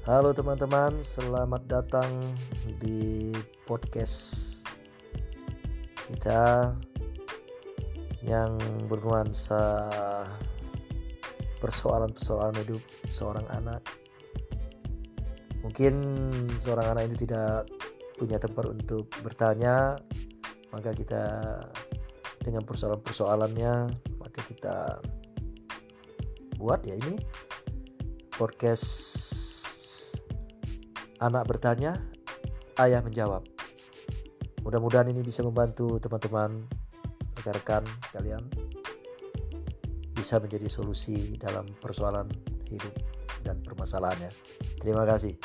Halo teman-teman, selamat datang di podcast kita yang bernuansa persoalan-persoalan hidup seorang anak. Mungkin seorang anak ini tidak punya tempat untuk bertanya, maka kita dengan persoalan-persoalannya, maka kita buat ya ini podcast Anak bertanya, ayah menjawab. Mudah-mudahan ini bisa membantu teman-teman, rekan-rekan kalian bisa menjadi solusi dalam persoalan hidup dan permasalahannya. Terima kasih.